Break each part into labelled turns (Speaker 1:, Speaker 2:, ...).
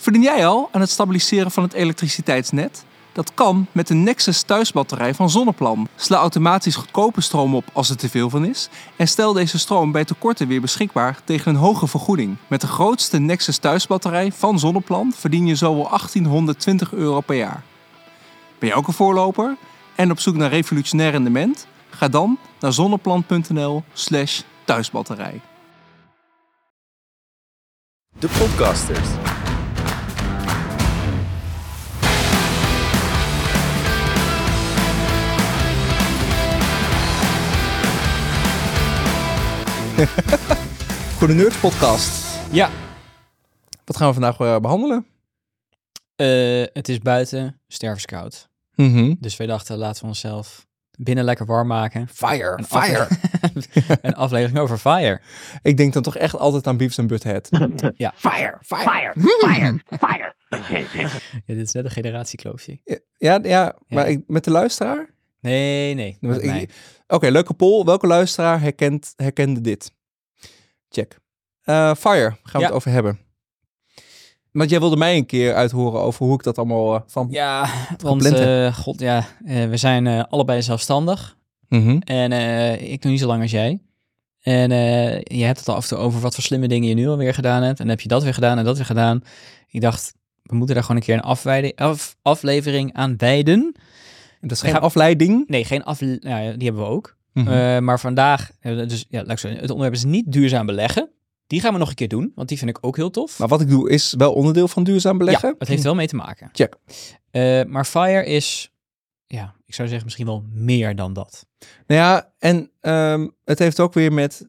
Speaker 1: Verdien jij al aan het stabiliseren van het elektriciteitsnet? Dat kan met de Nexus thuisbatterij van Zonneplan. Sla automatisch goedkope stroom op als er te veel van is. En stel deze stroom bij tekorten weer beschikbaar tegen een hoge vergoeding. Met de grootste Nexus thuisbatterij van Zonneplan verdien je zo wel 1820 euro per jaar. Ben je ook een voorloper en op zoek naar revolutionair rendement? Ga dan naar zonneplan.nl/slash thuisbatterij.
Speaker 2: De Podcasters.
Speaker 1: Goede Nerds Podcast.
Speaker 3: Ja,
Speaker 1: Wat gaan we vandaag eh, behandelen?
Speaker 3: eh, het is buiten stervenskoud.
Speaker 1: Mhm.
Speaker 3: Dus wij dachten, laten we onszelf binnen lekker warm maken.
Speaker 1: Fire,
Speaker 3: Een
Speaker 1: fire.
Speaker 3: afle- een aflevering over fire.
Speaker 1: Ik denk dan toch echt altijd aan Beavis en Butthead.
Speaker 3: Ja.
Speaker 1: Fire, fire.
Speaker 4: Fire, fire, fire.
Speaker 3: ja, dit is net een generatiekloofje.
Speaker 1: Ja, ja maar ik, met de luisteraar?
Speaker 3: Nee, nee.
Speaker 1: Oké, leuke poll. Welke luisteraar herkent, herkende dit? Check. Eh, fire, gaan we
Speaker 3: Ja.
Speaker 1: het over hebben. Want jij wilde mij een keer uithoren over hoe ik dat allemaal eh, van...
Speaker 3: Ja, want eh, god, ja, we zijn allebei zelfstandig.
Speaker 1: Mhm.
Speaker 3: En ik nog niet zo lang als jij. En je hebt het al af en toe over wat voor slimme dingen je nu alweer gedaan hebt. En heb je dat weer gedaan en dat weer gedaan. Ik dacht, we moeten daar gewoon een keer een af, aflevering aan wijden.
Speaker 1: Dat is geen
Speaker 3: gaan-
Speaker 1: afleiding.
Speaker 3: Nee, geen af, nou ja, die hebben we ook.
Speaker 1: Mhm.
Speaker 3: Eh, maar vandaag, eh, dus ja, laat ik zo, het onderwerp is niet duurzaam beleggen. Die gaan we nog een keer doen, want die vind ik ook heel tof.
Speaker 1: maar wat ik doe is wel onderdeel van duurzaam beleggen.
Speaker 3: Ja, het heeft er wel mee te maken.
Speaker 1: Check.
Speaker 3: Eh, maar FIRE is, ja, ik zou zeggen misschien wel meer dan dat.
Speaker 1: Nou ja, en ehm, het heeft ook weer met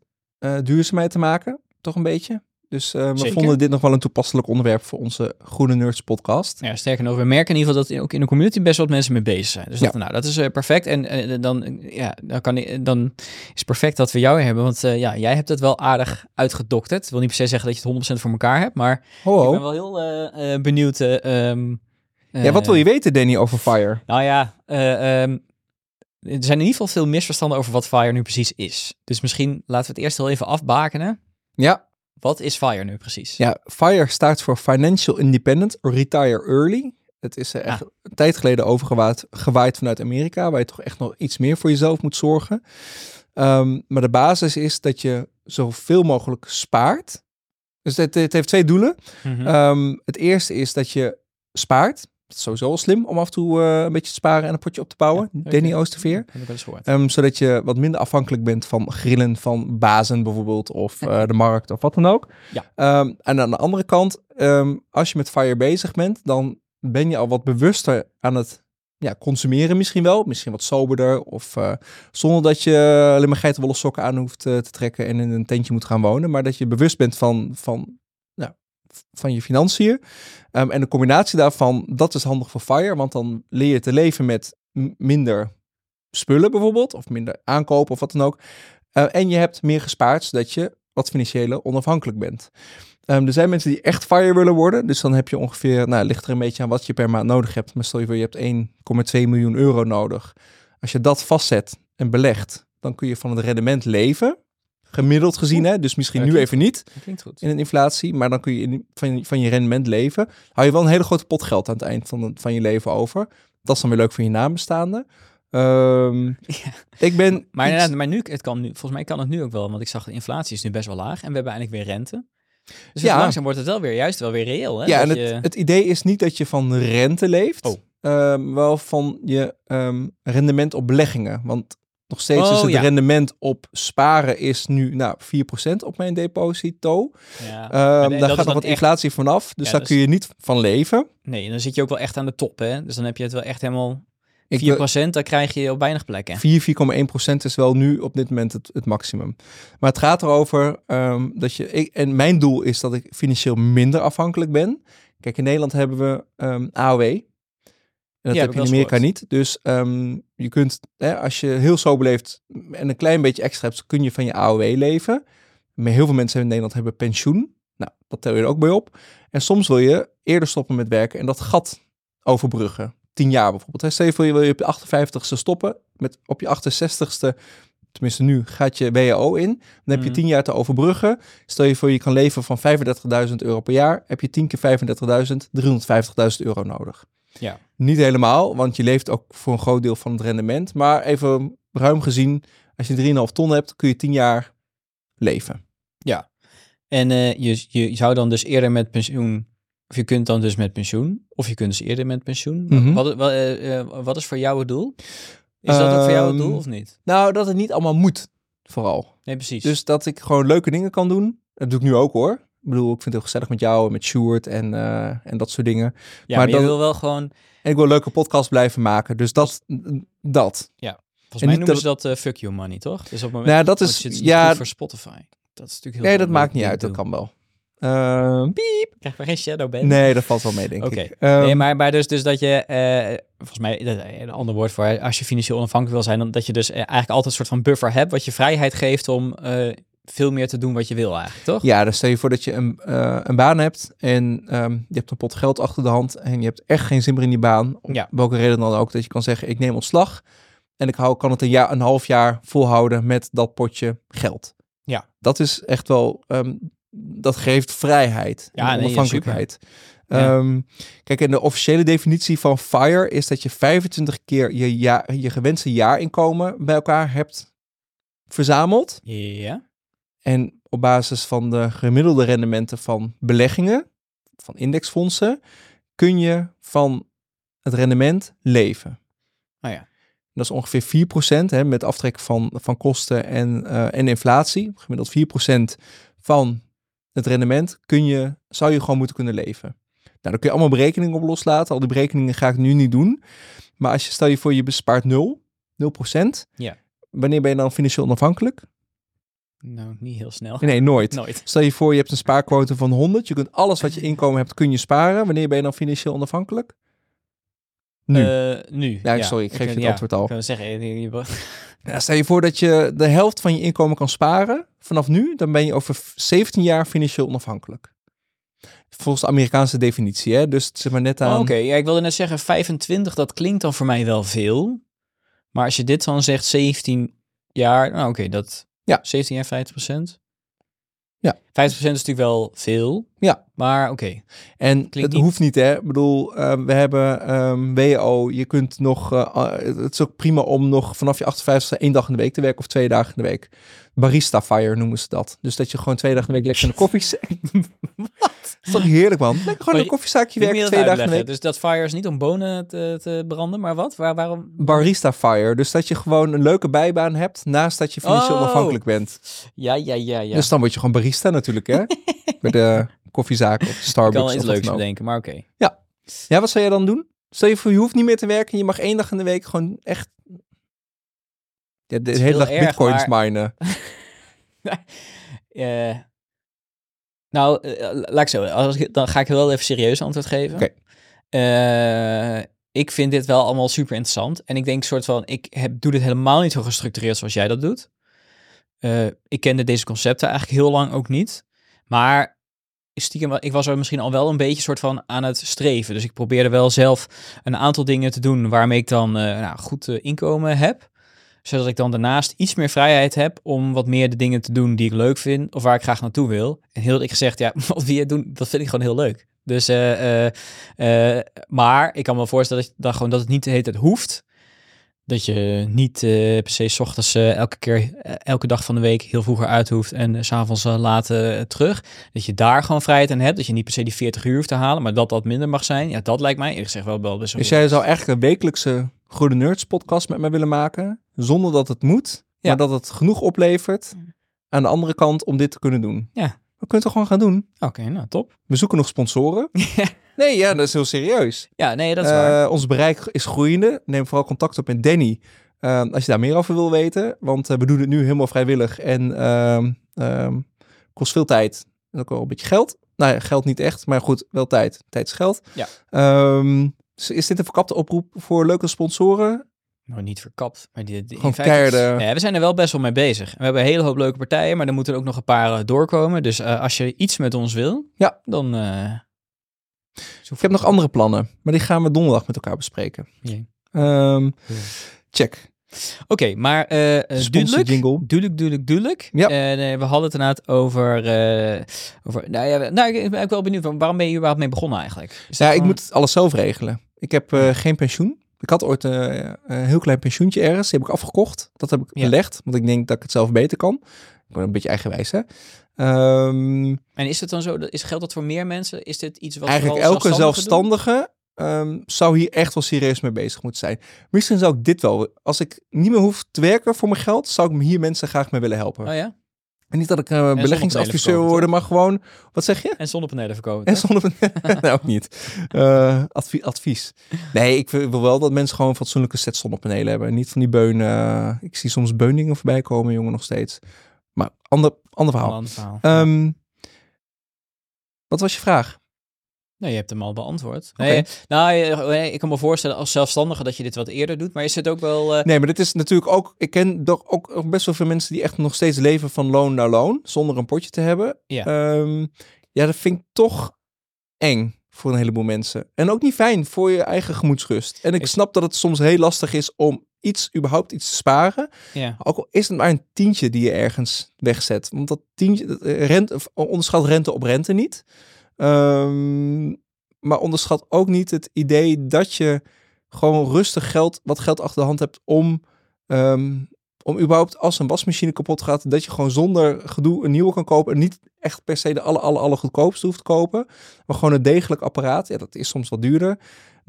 Speaker 1: duurzaamheid te maken, toch een beetje. Dus eh, we
Speaker 3: Zeker.
Speaker 1: vonden dit nog wel een toepasselijk onderwerp voor onze Groene Nerds podcast.
Speaker 3: Ja, sterker nog, we merken in ieder geval dat ook in de community best wat mensen mee bezig zijn. Dus
Speaker 1: Ja.
Speaker 3: dat, nou, dat is eh, perfect. En eh, dan, ja, dan, kan, dan is het perfect dat we jou hebben. Want ja, jij hebt het wel aardig uitgedokterd. Ik wil niet per se zeggen dat je het 100% voor elkaar hebt. Maar
Speaker 1: Ho,
Speaker 3: ik ben wel heel benieuwd. ehm,
Speaker 1: Ja, wat wil je weten, Danny, over Fire?
Speaker 3: Nou ja, eh, ehm, er zijn in ieder geval veel misverstanden over wat FIRE nu precies is. Dus misschien laten we het eerst heel even afbakenen.
Speaker 1: Ja,
Speaker 3: Wat is FIRE nu precies?
Speaker 1: ja, FIRE staat voor Financial Independent Retire Early. Het is er echt een tijd geleden overgewaaid gewaaid vanuit Amerika, waar je toch echt nog iets meer voor jezelf moet zorgen. Ehm, maar de basis is dat je zoveel mogelijk spaart. Dus het, het heeft twee doelen.
Speaker 3: Mhm.
Speaker 1: Ehm, het eerste is dat je spaart. Dat is sowieso wel slim om af en toe eh, een beetje te sparen en een potje op te bouwen.
Speaker 3: Ja,
Speaker 1: Danny. Oosterveer. Ehm, zodat je wat minder afhankelijk bent van grillen van bazen bijvoorbeeld. Of eh, de markt of wat dan ook.
Speaker 3: Ja.
Speaker 1: Ehm, en aan de andere kant, ehm, als je met FIRE bezig bent, dan ben je al wat bewuster aan het ja, consumeren misschien wel. Misschien wat soberder. Of eh, zonder dat je alleen maar geitenwolle sokken aan hoeft te trekken en in een tentje moet gaan wonen. Maar dat je bewust bent van, van, van je financiën. Ehm, en de combinatie daarvan, dat is handig voor FIRE. Want dan leer je te leven met minder spullen bijvoorbeeld. Of minder aankopen of wat dan ook. Eh, en je hebt meer gespaard, zodat je wat financiële onafhankelijk bent. Ehm, er zijn mensen die echt FIRE willen worden. Dus dan heb je ongeveer, nou ligt er een beetje aan wat je per maand nodig hebt. Maar stel je voor, je hebt 1,2 miljoen euro nodig. Als je dat vastzet en belegt, dan kun je van het rendement leven. Gemiddeld gezien, hè? dus misschien nu even niet
Speaker 3: klinkt goed.
Speaker 1: in een inflatie, maar dan kun je in- van, van je rendement leven. Hou je wel een hele grote pot geld aan het eind van, van je leven over. Dat is dan weer leuk voor je nabestaanden. Ehm,
Speaker 3: Ja.
Speaker 1: Ik ben
Speaker 3: Maar,
Speaker 1: iets-
Speaker 3: inderdaad, maar nu, het kan nu, volgens mij kan het nu ook wel, want ik zag de inflatie is nu best wel laag en we hebben eigenlijk weer rente. Dus
Speaker 1: Ja.
Speaker 3: het langzaam wordt het wel weer, juist wel weer reëel. Hè?
Speaker 1: ja, en
Speaker 3: Dat
Speaker 1: het,
Speaker 3: je-
Speaker 1: het idee is niet dat je van rente leeft,
Speaker 3: Oh.
Speaker 1: ehm, wel van je ehm, rendement op beleggingen. Want nog steeds
Speaker 3: Oh,
Speaker 1: is het
Speaker 3: ja.
Speaker 1: rendement op sparen is nu nou, 4% op mijn deposito.
Speaker 3: ja.
Speaker 1: Ehm, daar gaat nog wat
Speaker 3: echt-
Speaker 1: inflatie vanaf, dus
Speaker 3: Ja,
Speaker 1: daar kun je niet van leven.
Speaker 3: Nee, dan zit je ook wel echt aan de top, hè? Dus dan heb je het wel echt helemaal 4%,
Speaker 1: Ik wil-
Speaker 3: dan krijg je op weinig plekken.
Speaker 1: 4, 4,1% is wel nu op dit moment het, het maximum. Maar het gaat erover ehm, dat je... Ik, en mijn doel is dat ik financieel minder afhankelijk ben. Kijk, in Nederland hebben we ehm AOW. En dat
Speaker 3: heb
Speaker 1: je in Amerika niet. Dus ehm, je kunt, hè, als je heel sober leeft en een klein beetje extra hebt, kun je van je AOW leven. Maar heel veel mensen in Nederland hebben pensioen. Nou, dat tel je er ook bij op. En soms wil je eerder stoppen met werken en dat gat overbruggen. Tien jaar bijvoorbeeld. Hè. Stel je voor, je wil je op je 58ste stoppen. Met op je 68ste tenminste nu, gaat je WAO in. Dan heb je
Speaker 3: Mhm.
Speaker 1: 10 jaar te overbruggen. Stel je voor je kan leven van 35.000 euro per jaar. Heb je 10 keer 35.000, 350.000 euro nodig.
Speaker 3: Ja.
Speaker 1: Niet helemaal, want je leeft ook voor een groot deel van het rendement. Maar even ruim gezien, als je 3,5 ton hebt, kun je 10 jaar leven.
Speaker 3: En eh, je, je zou dan dus eerder met pensioen, of je kunt dan dus met pensioen, of je kunt dus eerder met pensioen.
Speaker 1: Mhm.
Speaker 3: Wat, wat, eh, eh, wat is voor jou het doel? Is dat ook voor jou het doel
Speaker 1: Ehm,
Speaker 3: of niet?
Speaker 1: Nou, dat het niet allemaal moet, vooral.
Speaker 3: Nee, precies.
Speaker 1: Dus dat ik gewoon leuke dingen kan doen. Dat doe ik nu ook hoor. Ik bedoel, ik vind het heel gezellig met jou en met Sjoerd en, eh, en dat soort dingen.
Speaker 3: ja, maar,
Speaker 1: maar
Speaker 3: je
Speaker 1: dan-
Speaker 3: wil wel gewoon,
Speaker 1: En ik wil een leuke podcast blijven maken. Dus dat, dat.
Speaker 3: volgens
Speaker 1: En
Speaker 3: mij noemen ze dat eh, fuck you money, toch? Dus op het moment
Speaker 1: Nou, dat is, ja,
Speaker 3: voor Spotify. Dat is natuurlijk heel
Speaker 1: nee, dat maakt niet uit. Dat kan wel. Eh, piep.
Speaker 3: Krijg maar geen shadow ban?
Speaker 1: Nee, dat valt wel mee, denk ik. Ehm,
Speaker 3: nee, maar, maar dus, dus dat je, volgens mij, een ander woord voor, als je financieel onafhankelijk wil zijn, dan dat je dus eigenlijk altijd een soort van buffer hebt, wat je vrijheid geeft om veel meer te doen wat je wil eigenlijk, toch?
Speaker 1: Ja, dus stel je voor dat je een, eh, een baan hebt en ehm, je hebt een pot geld achter de hand en je hebt echt geen zin meer in die baan. Om
Speaker 3: Ja.
Speaker 1: welke reden dan ook, dat je kan zeggen, ik neem ontslag en ik hou, kan het een, jaar, een half jaar volhouden met dat potje geld.
Speaker 3: Ja.
Speaker 1: Dat is echt wel, ehm, dat geeft vrijheid
Speaker 3: Ja,
Speaker 1: en
Speaker 3: nee,
Speaker 1: onafhankelijkheid.
Speaker 3: Ja.
Speaker 1: Ehm, kijk, en de officiële definitie van FIRE is dat je 25 keer je, ja, je gewenste jaarinkomen bij elkaar hebt verzameld.
Speaker 3: Ja.
Speaker 1: En op basis van de gemiddelde rendementen van beleggingen, van indexfondsen, kun je van het rendement leven.
Speaker 3: Oh ja.
Speaker 1: Dat is ongeveer 4% hè, met aftrek van, van kosten en, eh, en inflatie. Gemiddeld 4% van het rendement kun je, zou je gewoon moeten kunnen leven. Nou, daar kun je allemaal berekeningen op loslaten. Al die berekeningen ga ik nu niet doen. Maar als je stel je voor je bespaart 0, 0%.
Speaker 3: Ja.
Speaker 1: Wanneer ben je dan financieel onafhankelijk?
Speaker 3: Nou, niet heel snel.
Speaker 1: Nee, nooit.
Speaker 3: Nooit.
Speaker 1: Stel je voor, je hebt een spaarquote van 100. Je kunt alles wat je inkomen hebt, kun je sparen. Wanneer ben je dan financieel onafhankelijk? Nu.
Speaker 3: Eh, nu.
Speaker 1: Ja, sorry, ik geef je het
Speaker 3: ja,
Speaker 1: antwoord al.
Speaker 3: Ik kan zeggen, je- je-
Speaker 1: Ja, stel je voor dat je de helft van je inkomen kan sparen. Vanaf nu, dan ben je over 17 jaar financieel onafhankelijk. Volgens de Amerikaanse definitie, hè? Dus is maar net aan...
Speaker 3: Oh, Oké, ja, ik wilde net zeggen 25, dat klinkt dan voor mij wel veel. Maar als je dit dan zegt 17 jaar, nou oké, dat
Speaker 1: Ja.
Speaker 3: 17 jaar 50 procent.
Speaker 1: Ja.
Speaker 3: 50% is natuurlijk wel veel.
Speaker 1: Ja.
Speaker 3: Maar oké.
Speaker 1: En
Speaker 3: Klinkt
Speaker 1: het
Speaker 3: niet-
Speaker 1: hoeft niet, hè? Ik bedoel, eh, we hebben ehm WO. Je kunt nog... eh, ah, het is ook prima om nog vanaf je 58 één dag in de week te werken of twee dagen in de week. Barista fire noemen ze dat. Dus dat je gewoon twee dagen in de week lekker in de koffie... Wat? Dat is toch heerlijk, man? Lekker gewoon in een koffiezaakje werken twee dagen in de week.
Speaker 3: Dus dat fire is niet om bonen te, te branden, maar wat? Waar, waarom?
Speaker 1: Barista fire. Dus dat je gewoon een leuke bijbaan hebt naast dat je financieel
Speaker 3: Oh.
Speaker 1: onafhankelijk bent.
Speaker 3: Ja, ja, ja, ja.
Speaker 1: Dus dan word je gewoon barista natuurlijk, hè? Bij de koffiezaak of
Speaker 3: ik kan
Speaker 1: Starbucks.
Speaker 3: wel iets leuks bedenken, maar oké.
Speaker 1: Ja, wat zou jij dan doen? Stel je voor, je hoeft niet meer te werken. Je mag één dag in de week gewoon echt... Ja, de hele dag
Speaker 3: erg,
Speaker 1: bitcoins
Speaker 3: maar-
Speaker 1: minen.
Speaker 3: Eh, nou, eh, laat ik zo. Als ik, dan ga ik wel even serieus antwoord geven.
Speaker 1: Oké.
Speaker 3: Eh, ik vind dit wel allemaal super interessant. En ik denk soort van, ik heb, doe dit helemaal niet zo gestructureerd zoals jij dat doet. Eh, ik kende deze concepten eigenlijk heel lang ook niet. Maar stiekem, ik was er misschien al wel een beetje soort van aan het streven. Dus ik probeerde wel zelf een aantal dingen te doen waarmee ik dan eh, nou, goed eh, inkomen heb. Zodat ik dan daarnaast iets meer vrijheid heb om wat meer de dingen te doen die ik leuk vind of waar ik graag naartoe wil. En heel ik gezegd, ja, wat wil je doen, dat vind ik gewoon heel leuk. Dus, eh, eh, eh, maar ik kan me voorstellen dat, je- dat, gewoon, dat het niet de hele tijd hoeft. Dat je niet per se 's ochtends elke keer, elke dag van de week heel vroeger uit hoeft en s s'avonds laat eh, terug. Dat je daar gewoon vrijheid aan hebt. Dat je niet per se die 40 uur hoeft te halen, maar dat dat minder mag zijn. Ja, dat lijkt mij eerlijk gezegd wel wel best wel...
Speaker 1: Dus jij zou eigenlijk een wekelijkse Goede Nerds podcast met mij willen maken. Zonder dat het moet.
Speaker 3: Ja.
Speaker 1: Maar dat het genoeg oplevert. Aan de andere kant om dit te kunnen doen.
Speaker 3: Ja.
Speaker 1: We kunnen het gewoon gaan doen.
Speaker 3: Oké, nou top.
Speaker 1: We zoeken nog sponsoren. nee, ja, dat is heel serieus.
Speaker 3: Ja, nee, dat is waar.
Speaker 1: Eh, ons bereik is groeiende. Neem vooral contact op met Danny. eh, als je daar meer over wil weten. Want eh, we doen het nu helemaal vrijwillig. En ehm, ehm, kost veel tijd. En ook wel een beetje geld. Nou ja, geld niet echt. Maar goed, wel tijd. Tijd is geld.
Speaker 3: Ja.
Speaker 1: Ehm, is dit een verkapte oproep voor leuke sponsoren?
Speaker 3: Nou, niet verkapt. Maar die, in feite- Ja, we zijn er wel best wel mee bezig. We hebben een hele hoop leuke partijen, maar er moeten er ook nog een paar eh, doorkomen. Dus eh, als je iets met ons wil,
Speaker 1: Ja.
Speaker 3: dan... eh,
Speaker 1: Ik heb nog andere plannen. Maar die gaan we donderdag met elkaar bespreken. Ehm, check.
Speaker 3: Oké, maar eh,
Speaker 1: Sponsor
Speaker 3: duidelijk, duidelijk, duidelijk, duidelijk.
Speaker 1: Ja.
Speaker 3: We hadden het inderdaad over... over nou ja, nou, ik ben ook wel benieuwd, waarom ben je überhaupt mee begonnen eigenlijk? Is
Speaker 1: Ja, ik moet alles zelf regelen. Ik heb eh, geen pensioen. Ik had ooit eh, een heel klein pensioentje ergens. Die heb ik afgekocht. Dat heb ik
Speaker 3: Ja.
Speaker 1: belegd. Want ik denk dat ik het zelf beter kan. Ik ben een beetje eigenwijs, hè. Ehm,
Speaker 3: En is het dan zo, dat- is, geldt dat voor meer mensen? Is dit iets wat
Speaker 1: eigenlijk elke zelfstandige ehm, zou hier echt wel serieus mee bezig moeten zijn. Misschien zou ik dit wel... Als ik niet meer hoef te werken voor mijn geld... zou ik me hier mensen graag mee willen helpen.
Speaker 3: Oh ja?
Speaker 1: En niet dat ik eh,
Speaker 3: zonnepanelen
Speaker 1: beleggingsadviseur
Speaker 3: verkopen,
Speaker 1: worden, maar gewoon... Wat zeg je?
Speaker 3: En zonnepanelen verkopen.
Speaker 1: En zonder... nou, ook niet. Advi- advies. Nee, ik wil wel dat mensen gewoon fatsoenlijke set zonnepanelen hebben. En niet van die beun... eh, ik zie soms beundingen voorbij komen, jongen, nog steeds. Maar ander, ander verhaal.
Speaker 3: ander verhaal.
Speaker 1: Ehm, wat was je vraag?
Speaker 3: Nee, je hebt hem al beantwoord.
Speaker 1: Oké.
Speaker 3: Nee, nou, eh, ik kan me voorstellen als zelfstandige dat je dit wat eerder doet. Maar is het ook wel... eh,
Speaker 1: Nee, maar dit is natuurlijk ook... Ik ken toch ook best wel veel mensen die echt nog steeds leven van loon naar loon. Zonder een potje te hebben.
Speaker 3: Ja.
Speaker 1: Ehm, ja, dat vind ik toch eng voor een heleboel mensen. En ook niet fijn voor je eigen gemoedsrust. En ik snap dat het soms heel lastig is om iets, überhaupt iets te sparen.
Speaker 3: ja.
Speaker 1: Ook al is het maar een tientje die je ergens wegzet. Want dat tientje, eh, of onderschat rente op rente niet. Ehm, maar onderschat ook niet het idee dat je gewoon rustig geld, wat geld achter de hand hebt om, ehm, om überhaupt als een wasmachine kapot gaat, dat je gewoon zonder gedoe een nieuwe kan kopen. En niet echt per se de alle, alle, alle goedkoopste hoeft te kopen. Maar gewoon een degelijk apparaat. Ja, dat is soms wat duurder.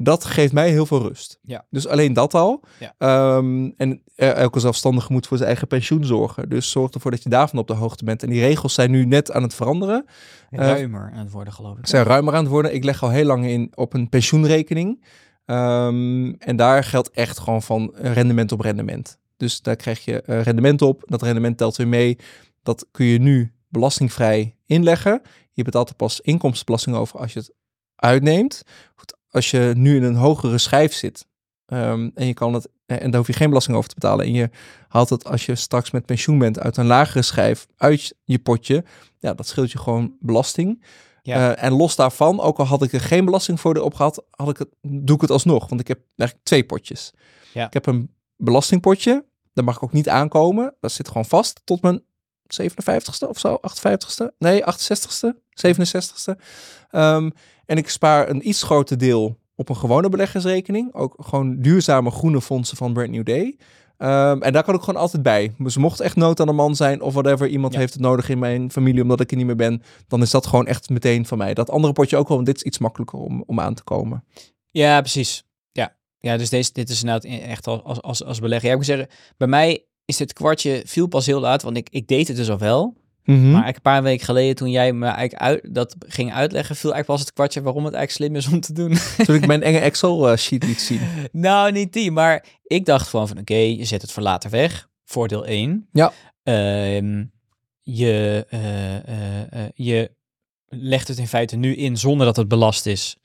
Speaker 1: Dat geeft mij heel veel rust.
Speaker 3: Ja.
Speaker 1: Dus alleen dat al.
Speaker 3: Ja.
Speaker 1: Ehm, en eh, elke zelfstandige moet voor zijn eigen pensioen zorgen. Dus zorg ervoor dat je daarvan op de hoogte bent. En die regels zijn nu net aan het veranderen. Eh,
Speaker 3: ruimer aan het worden, geloof ik.
Speaker 1: Ze zijn ruimer aan het worden. Ik leg al heel lang in op een pensioenrekening. Ehm, en daar geldt echt gewoon van rendement op rendement. Dus daar krijg je eh, rendement op. Dat rendement telt weer mee. Dat kun je nu belastingvrij inleggen. Je betaalt er pas inkomstenbelasting over als je het uitneemt. Goed, als je nu in een hogere schijf zit ehm, en je kan het eh, en daar hoef je geen belasting over te betalen. En je haalt het als je straks met pensioen bent uit een lagere schijf uit je potje. Ja, dat scheelt je gewoon belasting.
Speaker 3: Ja.
Speaker 1: Eh, en los daarvan, ook al had ik er geen belastingvoordeel op gehad, had ik het, doe ik het alsnog. Want ik heb eigenlijk twee potjes.
Speaker 3: Ja.
Speaker 1: Ik heb een belastingpotje. Daar mag ik ook niet aankomen. Dat zit gewoon vast tot mijn 57ste of zo, 58ste. Nee, 68ste, 67ste. Ehm, en ik spaar een iets groter deel op een gewone beleggersrekening. Ook gewoon duurzame groene fondsen van Brand New Day. Ehm, en daar kan ik gewoon altijd bij. Dus mocht echt nood aan de man zijn of whatever, iemand
Speaker 3: Ja.
Speaker 1: heeft het nodig in mijn familie omdat ik er niet meer ben, dan is dat gewoon echt meteen van mij. Dat andere potje ook wel, want dit is iets makkelijker om, om aan te komen.
Speaker 3: Ja, precies. Ja, ja dus deze, dit is inderdaad e- echt als, als, als belegger. Ja, ik moet zeggen, bij mij is dit kwartje viel pas heel laat, want ik, ik deed het dus al wel.
Speaker 1: Mhm.
Speaker 3: Maar eigenlijk een paar weken geleden, toen jij me eigenlijk uit, dat ging uitleggen, viel eigenlijk pas het kwartje waarom het eigenlijk slim is om te doen.
Speaker 1: Toen ik mijn enge Excel-sheet liet zien.
Speaker 3: nou, niet die, maar ik dacht gewoon van, oké, je zet het voor later weg. Voordeel 1.
Speaker 1: Ja.
Speaker 3: Ehm, je, eh, eh, eh, je legt het in feite nu in zonder dat het belast is.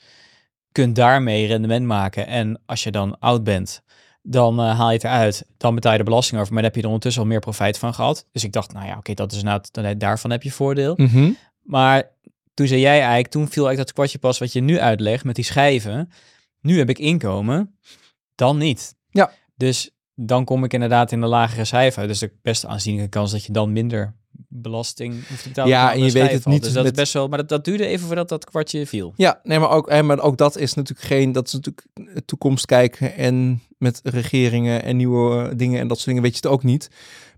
Speaker 3: Kunt daarmee rendement maken. En als je dan oud bent, dan eh, haal je het eruit. Dan betaal je de belasting over. Maar dan heb je er ondertussen al meer profijt van gehad. Dus ik dacht, nou ja, oké, dat is dan- daarvan heb je voordeel.
Speaker 1: Mhm.
Speaker 3: Maar toen zei jij eigenlijk, toen viel eigenlijk dat kwartje pas wat je nu uitlegt met die schijven. Nu heb ik inkomen, dan niet.
Speaker 1: Ja.
Speaker 3: Dus dan kom ik inderdaad in de lagere cijfer. Dus de best aanzienlijke kans dat je dan minder belasting hoeft te betalen.
Speaker 1: Ja, en je weet het niet
Speaker 3: Dus dat
Speaker 1: met-
Speaker 3: is best wel, maar dat, dat duurde even voordat dat kwartje viel.
Speaker 1: Ja, nee, maar ook, hè, maar ook dat is natuurlijk geen, dat is natuurlijk toekomst kijken en met regeringen en nieuwe eh, dingen en dat soort dingen weet je het ook niet.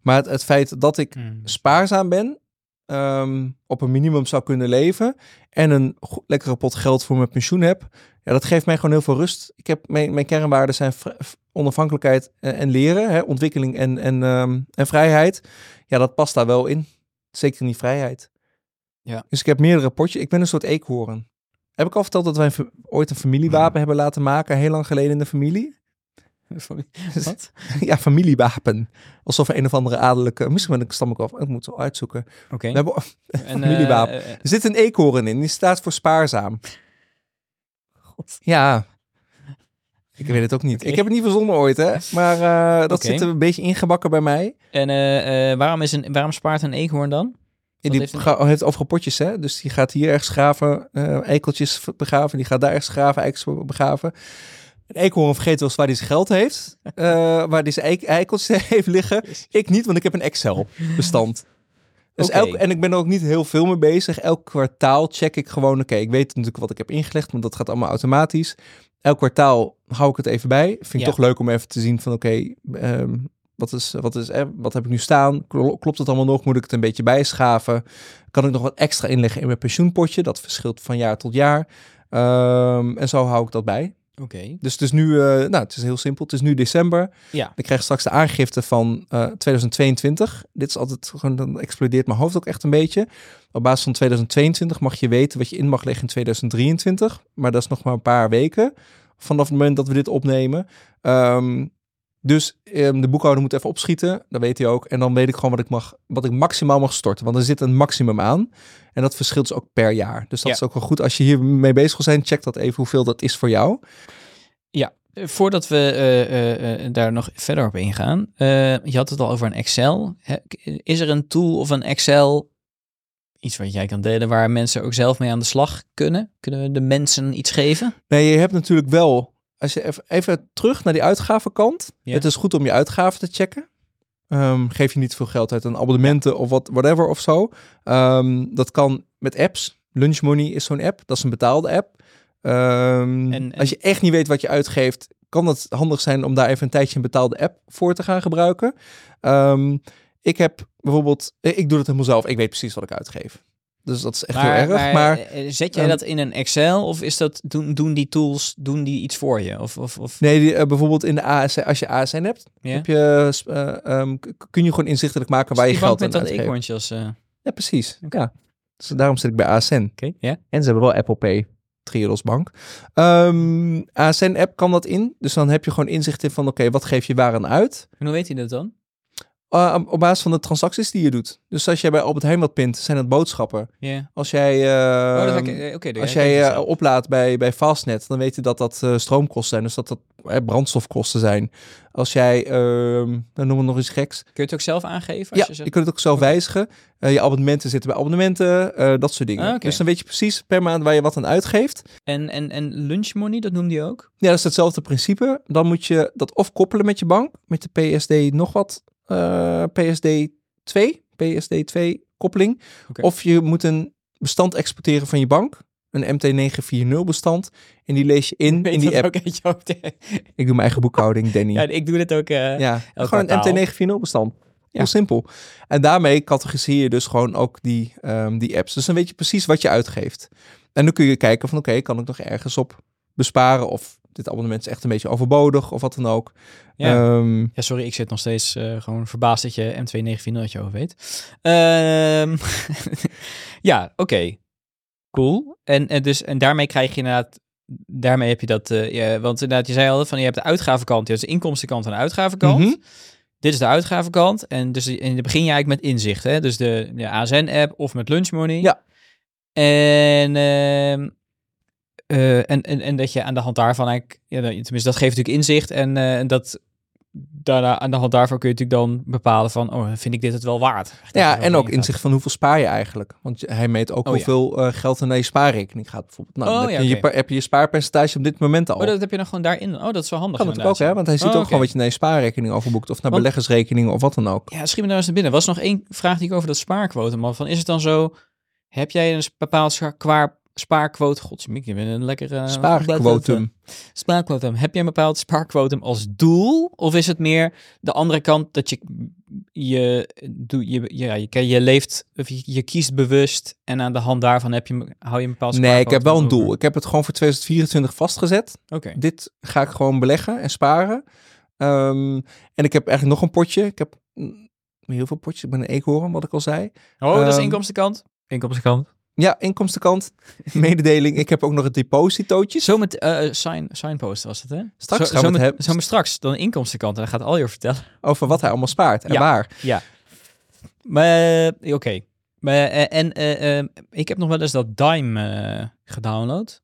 Speaker 1: Maar het, het feit dat ik spaarzaam ben, ehm, op een minimum zou kunnen leven en een lekkere pot geld voor mijn pensioen heb, ja, dat geeft mij gewoon heel veel rust. Ik heb mijn, mijn kernwaarden zijn onafhankelijkheid en, en leren, hè, ontwikkeling en, en, ehm, en vrijheid. Ja, dat past daar wel in. Zeker in die vrijheid.
Speaker 3: Ja.
Speaker 1: Dus ik heb meerdere potjes. Ik ben een soort eekhoorn. Heb ik al verteld dat wij ooit een familiewapen hebben laten maken, heel lang geleden in de familie?
Speaker 3: Wat?
Speaker 1: ja, familiewapen. Alsof een of andere adellijke... Misschien ben ik stam ik af. Ik moet het uitzoeken.
Speaker 3: Oké.
Speaker 1: We hebben,
Speaker 3: En,
Speaker 1: familiewapen.
Speaker 3: eh, eh,
Speaker 1: er zit een eekhoorn in. Die staat voor spaarzaam. Ja. Ik weet het ook niet. Ik heb het niet verzonnen ooit, hè. Maar eh, dat
Speaker 3: Oké.
Speaker 1: zit er een beetje ingebakken bij mij.
Speaker 3: en eh, eh, waarom, is een, waarom spaart een eekhoorn dan?
Speaker 1: Ja,
Speaker 3: Wat
Speaker 1: die
Speaker 3: heeft een-
Speaker 1: heeft overal potjes, hè. Dus die gaat hier ergens graven, eikeltjes begraven. Die gaat daar ergens graven, eikels begraven. Een eekhoorn vergeet wel eens waar hij zijn geld heeft. waar hij zijn eik- eikeltjes heeft liggen. Ik niet, want ik heb een Excel-bestand. Dus elk, en ik ben er ook niet heel veel mee bezig. Elk kwartaal check ik gewoon, oké, ik weet natuurlijk wat ik heb ingelegd, want dat gaat allemaal automatisch. Elk kwartaal hou ik het even bij. Vind ik
Speaker 3: Ja.
Speaker 1: toch leuk om even te zien van, oké, ehm, wat, is, wat, is, eh, wat heb ik nu staan? Klo- Klopt het allemaal nog? Moet ik het een beetje bijschaven? Kan ik nog wat extra inleggen in mijn pensioenpotje? Dat verschilt van jaar tot jaar. Ehm, en zo hou ik dat bij.
Speaker 3: Oké.
Speaker 1: Dus het is nu, eh, nou, het is heel simpel. Het is nu december.
Speaker 3: Ja.
Speaker 1: Ik krijg straks de aangifte van eh, 2022. Dit is altijd gewoon, dan explodeert mijn hoofd ook echt een beetje. Op basis van 2022 mag je weten wat je in mag leggen in 2023. Maar dat is nog maar een paar weken vanaf het moment dat we dit opnemen. Ehm, dus ehm, de boekhouder moet even opschieten, dat weet hij ook. En dan weet ik gewoon wat ik, mag, wat ik maximaal mag storten. Want er zit een maximum aan. En dat verschilt dus ook per jaar. Dus dat
Speaker 3: Ja.
Speaker 1: is ook wel goed. Als je hier mee bezig wil zijn, check dat even hoeveel dat is voor jou.
Speaker 3: Eh, Voordat we eh, eh, eh, daar nog verder op ingaan, je had het al over een Excel. Is er een tool of een Excel, iets wat jij kan delen, waar mensen ook zelf mee aan de slag kunnen? Kunnen we de mensen iets geven?
Speaker 1: Nee, je hebt natuurlijk wel, als je even, even terug naar die uitgavenkant.
Speaker 3: Ja.
Speaker 1: Het is goed om je uitgaven te checken. Ehm, geef je niet veel geld uit aan abonnementen of wat, whatever of zo. Ehm, dat kan met apps. Lunch Money is zo'n app. Dat is een betaalde app. Ehm,
Speaker 3: En- en-
Speaker 1: Als je echt niet weet wat je uitgeeft, kan het handig zijn om daar even een tijdje een betaalde app voor te gaan gebruiken. Ik heb bijvoorbeeld, ik doe het helemaal zelf. Ik weet precies wat ik uitgeef. Dus dat is echt heel erg. Maar,
Speaker 3: eh, zet jij
Speaker 1: ehm,
Speaker 3: dat in een Excel of is dat, doen, doen die tools, doen die iets voor je? Of, of, of,
Speaker 1: Nee, die, eh, bijvoorbeeld in de ASN, als je ASN hebt, heb je, eh, ehm, kun je gewoon inzichtelijk maken waar je geld
Speaker 3: met
Speaker 1: aan
Speaker 3: dat
Speaker 1: uitgeeft.
Speaker 3: eekhoorntje als... eh,
Speaker 1: Ja, precies. Ja. Dus daarom zit ik bij ASN.
Speaker 3: Oké, ja.
Speaker 1: En ze hebben wel Apple Pay, Triodos Bank. Ehm ASN-app kan dat in. Dus dan heb je gewoon inzicht in van, oké, wat geef je waar aan uit?
Speaker 3: En hoe weet hij dat dan?
Speaker 1: Uh, op- basis van de transacties die je doet. Dus als jij bij Albert Heijn wat pint, zijn het boodschappen.
Speaker 3: Ja.
Speaker 1: Als jij,
Speaker 3: Oh, dat
Speaker 1: ehm,
Speaker 3: ik- eh, oké, dat
Speaker 1: als jij
Speaker 3: zelf.
Speaker 1: oplaadt bij, bij Fastnet, dan weet je dat dat eh, stroomkosten zijn. Dus dat dat brandstofkosten zijn. Als jij, ehm dan noemen we nog iets geks.
Speaker 3: Kun je het ook zelf aangeven? Als
Speaker 1: Ja,
Speaker 3: je
Speaker 1: kunt het ook zelf wijzigen. Je abonnementen zitten bij abonnementen, dat soort dingen.
Speaker 3: Ah.
Speaker 1: Dus dan weet je precies per maand waar je wat aan uitgeeft.
Speaker 3: en, en, en lunch money, dat noemde je ook?
Speaker 1: Ja, dat is hetzelfde principe. Dan moet je dat of koppelen met je bank, met de PSD nog wat, PSD 2, PSD 2 koppeling. Of je moet een bestand exporteren van je bank, een MT940 bestand. En die lees je in, in die app. Ik doe mijn eigen boekhouding, Danny.
Speaker 3: ja,
Speaker 1: Ja,
Speaker 3: ik doe dit ook. eh, elk
Speaker 1: gewoon
Speaker 3: kwartaal.
Speaker 1: een MT940 bestand. Heel
Speaker 3: Ja.
Speaker 1: simpel. En daarmee categoriseer je dus gewoon ook die, ehm, die apps. Dus dan weet je precies wat je uitgeeft. En dan kun je kijken van oké, kan ik nog ergens op besparen of dit abonnement is echt een beetje overbodig of wat dan ook.
Speaker 3: Ja.
Speaker 1: Ehm,
Speaker 3: Ja, sorry, ik zit nog steeds eh, gewoon verbaasd dat je M294 uit je hoofd weet. Ehm, ja, oké. Cool. En, en, dus, en daarmee krijg je inderdaad, daarmee heb je dat, eh, ja, want inderdaad, je zei al van je hebt de uitgavenkant, je hebt de inkomstenkant en de uitgavenkant.
Speaker 1: Mhm.
Speaker 3: Dit is de uitgavenkant en dus en dan begin je eigenlijk met inzicht, hè? Dus de, de ASN-app of met Lunch Money.
Speaker 1: Ja.
Speaker 3: En, ehm, eh, en, en, en dat je aan de hand daarvan eigenlijk, ja, dat- tenminste dat geeft natuurlijk inzicht en, eh, dat daarna aan de hand daarvan kun je natuurlijk dan bepalen van, oh, vind ik dit het wel waard?
Speaker 1: ja,
Speaker 3: Dat
Speaker 1: en ook inzicht van hoeveel spaar je eigenlijk. Want hij meet ook
Speaker 3: Oh,
Speaker 1: hoeveel eh, geld er naar je spaarrekening gaat bijvoorbeeld. Nou,
Speaker 3: Oh,
Speaker 1: heb,
Speaker 3: ja,
Speaker 1: je, heb je je spaarpercentage op dit moment al.
Speaker 3: Oh, dat heb je dan gewoon daarin. Oh, dat is wel handig.
Speaker 1: kan natuurlijk ook, hè? Want hij ziet
Speaker 3: Oh,
Speaker 1: ook gewoon wat je naar je spaarrekening overboekt. Of naar
Speaker 3: Want-
Speaker 1: beleggersrekeningen of wat dan ook.
Speaker 3: Ja, schiet me nou eens naar binnen. Was nog één vraag die ik over dat spaarquotum had. Van, is het dan zo, heb jij een bepaald qua spaarquotum? Godsmik, je bent een lekkere...
Speaker 1: Spaarquotum.
Speaker 3: Spaarquotum. Heb je een bepaald spaarquotum als doel? Of is het meer de andere kant dat je je, doe, je, ja, je, je leeft, of je, je kiest bewust en aan de hand daarvan heb je, hou je een bepaald
Speaker 1: Nee, ik heb wel een doel.
Speaker 3: over?
Speaker 1: Ik heb het gewoon voor 2024 vastgezet.
Speaker 3: Oké.
Speaker 1: Dit ga ik gewoon beleggen en sparen. Ehm, en ik heb eigenlijk nog een potje. Ik heb mm, heel veel potjes. Ik ben een eekhoorn, wat ik al zei.
Speaker 3: Oh, dat is
Speaker 1: Ehm,
Speaker 3: inkomstenkant. Inkomstenkant.
Speaker 1: Ja, inkomstenkant. Mededeling. Ik heb ook nog het depositootje.
Speaker 3: Zo met eh sign, signpost was het, hè?
Speaker 1: Straks
Speaker 3: zo,
Speaker 1: gaan we
Speaker 3: zo
Speaker 1: het
Speaker 3: met,
Speaker 1: hebben.
Speaker 3: Zo met straks, dan inkomstenkant. En dan gaat Aljer vertellen.
Speaker 1: Over wat hij allemaal spaart en
Speaker 3: Ja.
Speaker 1: waar.
Speaker 3: Ja. Maar, eh, oké. Maar, en ik heb nog wel eens dat Dime gedownload.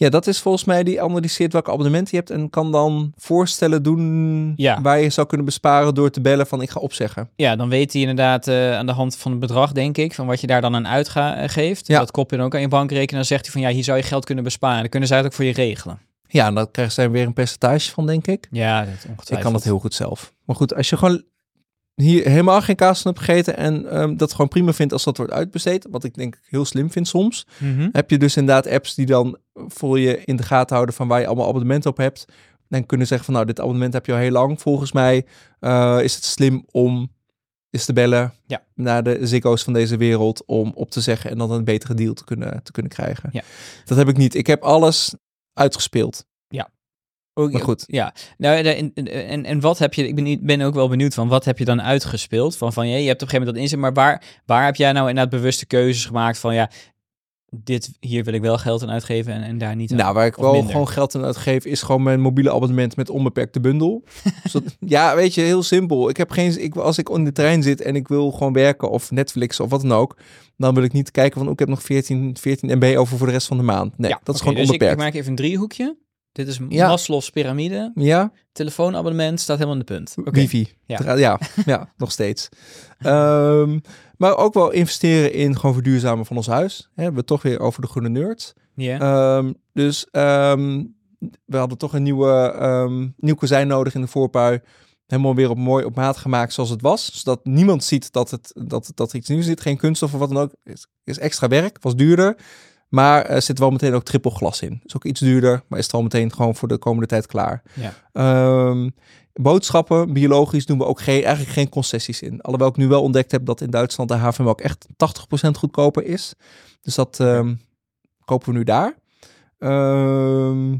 Speaker 1: Ja, dat is volgens mij die analyseert welke abonnementen je hebt en kan dan voorstellen doen
Speaker 3: Ja.
Speaker 1: waar je zou kunnen besparen door te bellen van ik ga opzeggen.
Speaker 3: Ja, dan weet hij inderdaad eh, aan de hand van het bedrag, denk ik, van wat je daar dan aan uitgeeft.
Speaker 1: Ja.
Speaker 3: Dat kop je dan ook aan je bankrekening. Dan zegt hij van ja, hier zou je geld kunnen besparen. Dan kunnen zij het ook voor je regelen.
Speaker 1: Ja, en dan krijgen zij weer een percentage van, denk ik.
Speaker 3: Ja, dat ongetwijfeld.
Speaker 1: Ik kan dat heel goed zelf. Maar goed, als je gewoon hier helemaal geen kaas van hebt gegeten en ehm, dat gewoon prima vindt als dat wordt uitbesteed, wat ik denk heel slim vind soms,
Speaker 3: Mhm.
Speaker 1: heb je dus inderdaad apps die dan voor je in de gaten houden van waar je allemaal abonnementen op hebt. En kunnen zeggen van nou, dit abonnement heb je al heel lang. Volgens mij eh, is het slim om eens te bellen
Speaker 3: Ja.
Speaker 1: naar de Ziggo's van deze wereld om op te zeggen en dan een betere deal te kunnen, te kunnen krijgen.
Speaker 3: Ja.
Speaker 1: Dat heb ik niet. Ik heb alles uitgespeeld.
Speaker 3: Ook-
Speaker 1: Maar goed.
Speaker 3: Ja, nou, en, en, en wat heb je, ik ben, ben ook wel benieuwd van, wat heb je dan uitgespeeld? Van, van, ja, je hebt op een gegeven moment dat inzet, maar waar, waar heb jij nou inderdaad bewuste keuzes gemaakt van, ja, dit, hier wil ik wel geld aan uitgeven en, en daar niet aan?
Speaker 1: Nou, waar ik wel
Speaker 3: minder.
Speaker 1: gewoon geld aan uitgeef, is gewoon mijn mobiele abonnement met onbeperkte bundel. Zodat- ja, weet je, heel simpel. Ik heb geen, ik, als ik in de trein zit en ik wil gewoon werken of Netflix of wat dan ook, dan wil ik niet kijken van, oh, ik heb nog 14, 14 MB over voor de rest van de maand. Nee,
Speaker 3: Ja,
Speaker 1: dat is gewoon
Speaker 3: dus ik, ik
Speaker 1: onbeperkt.
Speaker 3: maak even een driehoekje. Dit is
Speaker 1: Ja.
Speaker 3: Maslow's piramide.
Speaker 1: Ja,
Speaker 3: Telefoonabonnement staat helemaal in de punt. Oké.
Speaker 1: wifi.
Speaker 3: Ja.
Speaker 1: Ja, nog steeds. Ehm, maar ook wel investeren in gewoon verduurzamen van ons huis. Hè, we hebben het toch weer over de groene nerds.
Speaker 3: Ja.
Speaker 1: Ehm, dus ehm, we hadden toch een nieuwe, ehm, nieuw kozijn nodig in de voorpui. Helemaal weer op mooi op maat gemaakt zoals het was. Zodat niemand ziet dat, het, dat, dat er iets nieuws zit. Geen kunststof of wat dan ook. Is, is extra werk, was duurder. Maar er zit wel meteen ook triple glas in. Is ook iets duurder, maar is het al meteen gewoon voor de komende tijd klaar.
Speaker 3: Ja.
Speaker 1: Ehm, boodschappen, biologisch, doen we ook geen, eigenlijk geen concessies in. Alhoewel ik nu wel ontdekt heb dat in Duitsland de havermelk echt 80% goedkoper is. Dus dat ehm, kopen we nu daar. Ehm,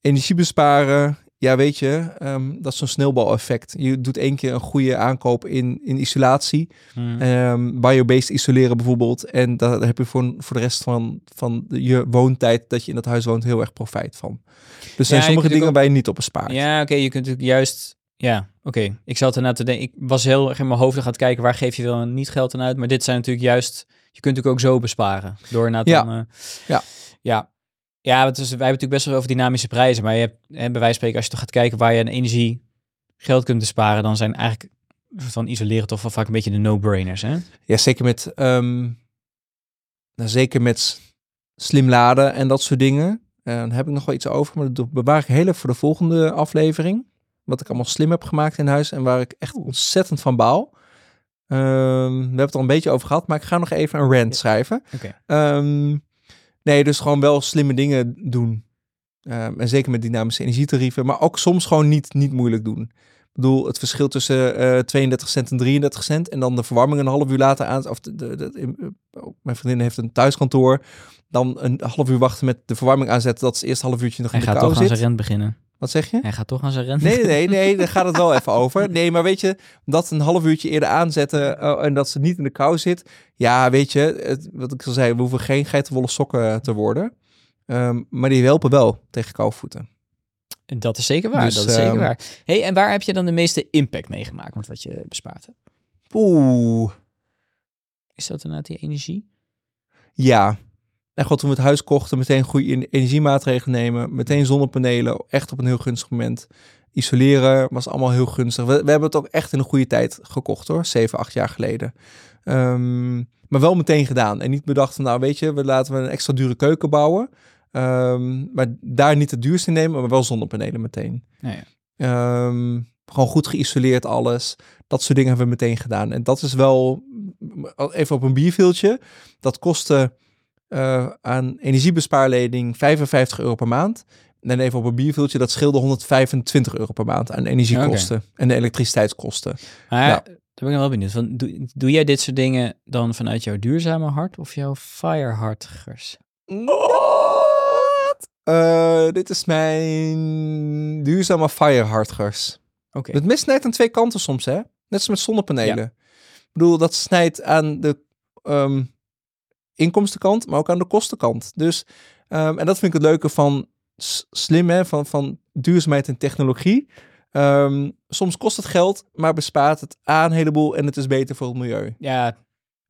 Speaker 1: energie besparen. Ja, weet je, ehm, dat is zo'n sneeuwbaleffect. Je doet één keer een goede aankoop in, in isolatie.
Speaker 3: Hm.
Speaker 1: Ehm biobased isoleren bijvoorbeeld. En daar heb je voor, voor de rest van, van je woontijd dat je in dat huis woont heel erg profijt van. Dus er zijn
Speaker 3: je
Speaker 1: sommige dingen
Speaker 3: ook-
Speaker 1: waar je niet op bespaart.
Speaker 3: Ja, oké, je kunt natuurlijk juist... Ja, oké. Ik zat ernaar te denken... Ik was heel erg in mijn hoofd aan het kijken... waar geef je wel en niet geld aan uit. Maar dit zijn natuurlijk juist... Je kunt natuurlijk ook zo besparen. Door na
Speaker 1: Ja.
Speaker 3: dan... eh,
Speaker 1: Ja.
Speaker 3: Ja. Ja, het is, wij hebben natuurlijk best wel over dynamische prijzen. Maar je hebt, hè, bij wijze van spreken... Als je toch gaat kijken waar je aan energie geld kunt besparen... dan zijn eigenlijk van isoleren toch wel vaak een beetje de no-brainers, hè?
Speaker 1: Ja, zeker met, ehm, nou, zeker met slim laden en dat soort dingen. Eh, daar heb ik nog wel iets over, maar dat bewaar ik heel even voor de volgende aflevering. Wat ik allemaal slim heb gemaakt in huis en waar ik echt ontzettend van baal. Ehm, we hebben het al een beetje over gehad, maar ik ga nog even een rant schrijven. Ehm, nee, dus gewoon wel slimme dingen doen. Ehm, en zeker met dynamische energietarieven, maar ook soms gewoon niet, niet moeilijk doen. Ik bedoel, het verschil tussen eh 32 cent en 33 cent en dan de verwarming een half uur later aan. Of de, de, oh, mijn vriendin heeft een thuiskantoor. Dan een half uur wachten met de verwarming aanzetten. Dat is eerst een half uurtje nog in de
Speaker 3: gaat
Speaker 1: kou
Speaker 3: toch aan
Speaker 1: zit.
Speaker 3: zijn rent beginnen.
Speaker 1: Wat zeg je?
Speaker 3: Hij gaat toch aan zijn rent
Speaker 1: Nee, nee, nee, daar gaat het wel even over. Nee, maar weet je, dat een half uurtje eerder aanzetten eh, en dat ze niet in de kou zit. Ja, weet je, het, wat ik al zei, we hoeven geen geitenwolle sokken te worden. Ehm, maar die helpen wel tegen kouvoeten.
Speaker 3: Dat is zeker waar,
Speaker 1: Dus,
Speaker 3: dat is zeker
Speaker 1: ehm,
Speaker 3: waar. hey, en waar heb je dan de meeste impact meegemaakt met wat je bespaard hebt?
Speaker 1: Oeh,
Speaker 3: Is dat inderdaad die energie?
Speaker 1: ja. En god, toen we het huis kochten, meteen goede en- energiemaatregelen nemen. Meteen zonnepanelen, echt op een heel gunstig moment. Isoleren was allemaal heel gunstig. We, we hebben het ook echt in een goede tijd gekocht hoor, zeven, acht jaar geleden. Ehm, maar wel meteen gedaan. En niet bedacht van, nou weet je, we laten we een extra dure keuken bouwen. Ehm, maar daar niet het duurste in nemen, maar wel zonnepanelen meteen.
Speaker 3: Nou ja.
Speaker 1: Ehm, gewoon goed geïsoleerd alles. Dat soort dingen hebben we meteen gedaan. En dat is wel, even op een bierveeltje, dat kostte eh, aan energiebespaarleding 55 euro per maand. En even op een bierveeltje, dat scheelde 125 euro per maand aan energiekosten en de elektriciteitskosten.
Speaker 3: Maar
Speaker 1: Ja.
Speaker 3: daar ben ik wel benieuwd. Van, doe, doe jij dit soort dingen dan vanuit jouw duurzame hart of jouw firehartigers?
Speaker 1: Wat? Eh, dit is mijn duurzame firehartigers.
Speaker 3: Oké.
Speaker 1: Het mes snijdt aan twee kanten soms, hè? Net als met zonnepanelen. Ik bedoel, dat snijdt aan de ehm, inkomstenkant, maar ook aan de kostenkant. Dus, ehm, en dat vind ik het leuke van slim, hè? Van, van duurzaamheid en technologie. Ehm, soms kost het geld, maar bespaart het aan een heleboel en het is beter voor het milieu.
Speaker 3: Ja,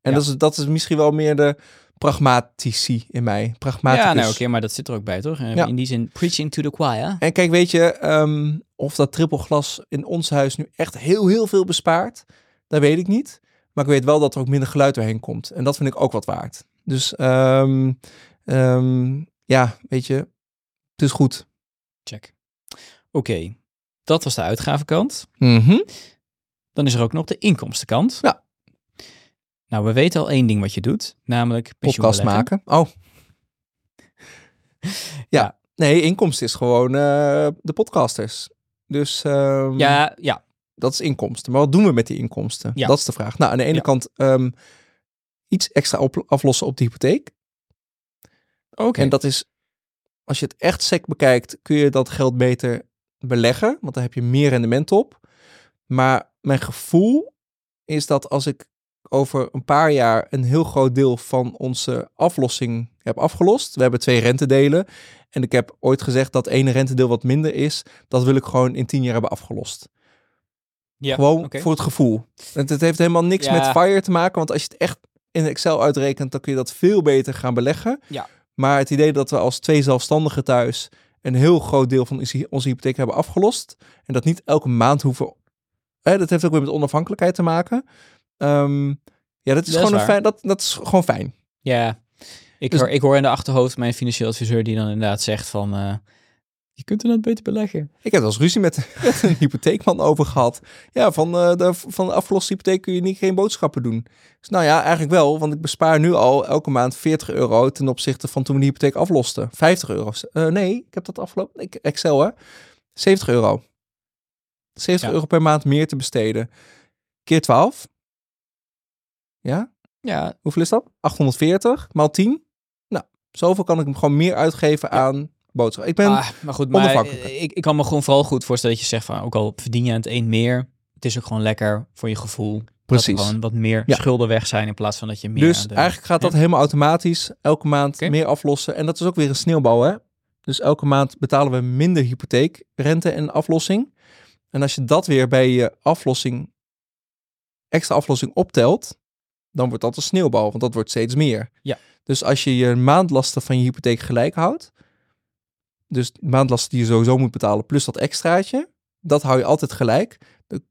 Speaker 1: En
Speaker 3: Ja.
Speaker 1: dat, is, dat is misschien wel meer de pragmatici in mij. Pragmaticus.
Speaker 3: ja nou oké, maar dat zit er ook bij, toch? Eh,
Speaker 1: Ja.
Speaker 3: In die zin, preaching to the choir.
Speaker 1: En kijk, weet je, ehm, of dat trippelglas in ons huis nu echt heel, heel veel bespaart, dat weet ik niet. Maar ik weet wel dat er ook minder geluid doorheen komt. En dat vind ik ook wat waard. Dus ehm, ehm, ja, weet je, het is goed.
Speaker 3: Check. Oké, dat was de uitgavenkant.
Speaker 1: Mhm.
Speaker 3: Dan is er ook nog de inkomstenkant.
Speaker 1: Ja.
Speaker 3: Nou, we weten al één ding wat je doet, namelijk
Speaker 1: Podcast maken. Oh. ja.
Speaker 3: Ja.
Speaker 1: Nee, inkomsten is gewoon eh, de podcasters. Dus ehm,
Speaker 3: Ja, ja.
Speaker 1: dat is inkomsten. Maar wat doen we met die inkomsten?
Speaker 3: Ja.
Speaker 1: Dat is de vraag. Nou, aan de ene
Speaker 3: Ja.
Speaker 1: kant iets extra op, aflossen op de hypotheek.
Speaker 3: Oké.
Speaker 1: En dat is, als je het echt sec bekijkt, kun je dat geld beter beleggen, want dan heb je meer rendement op. Maar mijn gevoel is dat als ik over een paar jaar een heel groot deel van onze aflossing heb afgelost. We hebben twee rentedelen. En ik heb ooit gezegd dat ene rentedeel wat minder is, dat wil ik gewoon in tien jaar hebben afgelost.
Speaker 3: ja,
Speaker 1: Gewoon voor het gevoel. Het, het heeft helemaal niks
Speaker 3: Ja.
Speaker 1: met FIRE te maken. Want als je het echt in Excel uitrekent, dan kun je dat veel beter gaan beleggen.
Speaker 3: Ja.
Speaker 1: Maar het idee dat we als twee zelfstandigen thuis een heel groot deel van onze, hypotheek hebben afgelost. En dat niet elke maand hoeven. Hè, dat heeft ook weer met onafhankelijkheid te maken. Ehm, ja, dat is,
Speaker 3: Dat is
Speaker 1: gewoon een fijn, dat, dat is gewoon fijn.
Speaker 3: Ja, ik,
Speaker 1: Dus-
Speaker 3: hoor, ik hoor in de achterhoofd mijn financieel adviseur die dan inderdaad zegt van... eh, je kunt er dan beter beleggen.
Speaker 1: Ik heb eens ruzie met, met een hypotheekman over gehad. Ja, van, eh, de, van de afgeloste hypotheek kun je niet geen boodschappen doen. Dus nou ja, eigenlijk wel, want ik bespaar nu al elke maand 40 euro ten opzichte van toen we de hypotheek aflosten. 50 euro. Eh, nee, ik heb dat afgelopen. Ik, Excel hè. 70 euro. 70
Speaker 3: Ja.
Speaker 1: euro per maand meer te besteden. Keer 12. Ja,
Speaker 3: Ja,
Speaker 1: hoeveel is dat? 840 maal 10. Nou, zoveel kan ik hem gewoon meer uitgeven aan boodschappen. Ik ben...
Speaker 3: ah, maar goed, maar eh, ik, ik kan me gewoon vooral goed voorstellen dat je zegt van... ook al verdien je aan het een meer, het is ook gewoon lekker voor je gevoel... Dat
Speaker 1: Precies.
Speaker 3: gewoon wat meer
Speaker 1: Ja.
Speaker 3: schulden weg zijn in plaats van dat je meer
Speaker 1: Dus
Speaker 3: de-
Speaker 1: eigenlijk gaat dat
Speaker 3: Ja.
Speaker 1: helemaal automatisch elke maand meer aflossen. En dat is ook weer een sneeuwbouw, hè? Dus elke maand betalen we minder hypotheek, rente en aflossing. En als je dat weer bij je aflossing, extra aflossing optelt, dan wordt dat een sneeuwbal, want dat wordt steeds meer.
Speaker 3: Ja.
Speaker 1: Dus als je je maandlasten van je hypotheek gelijk houdt, dus de maandlasten die je sowieso moet betalen plus dat extraatje, dat hou je altijd gelijk. De,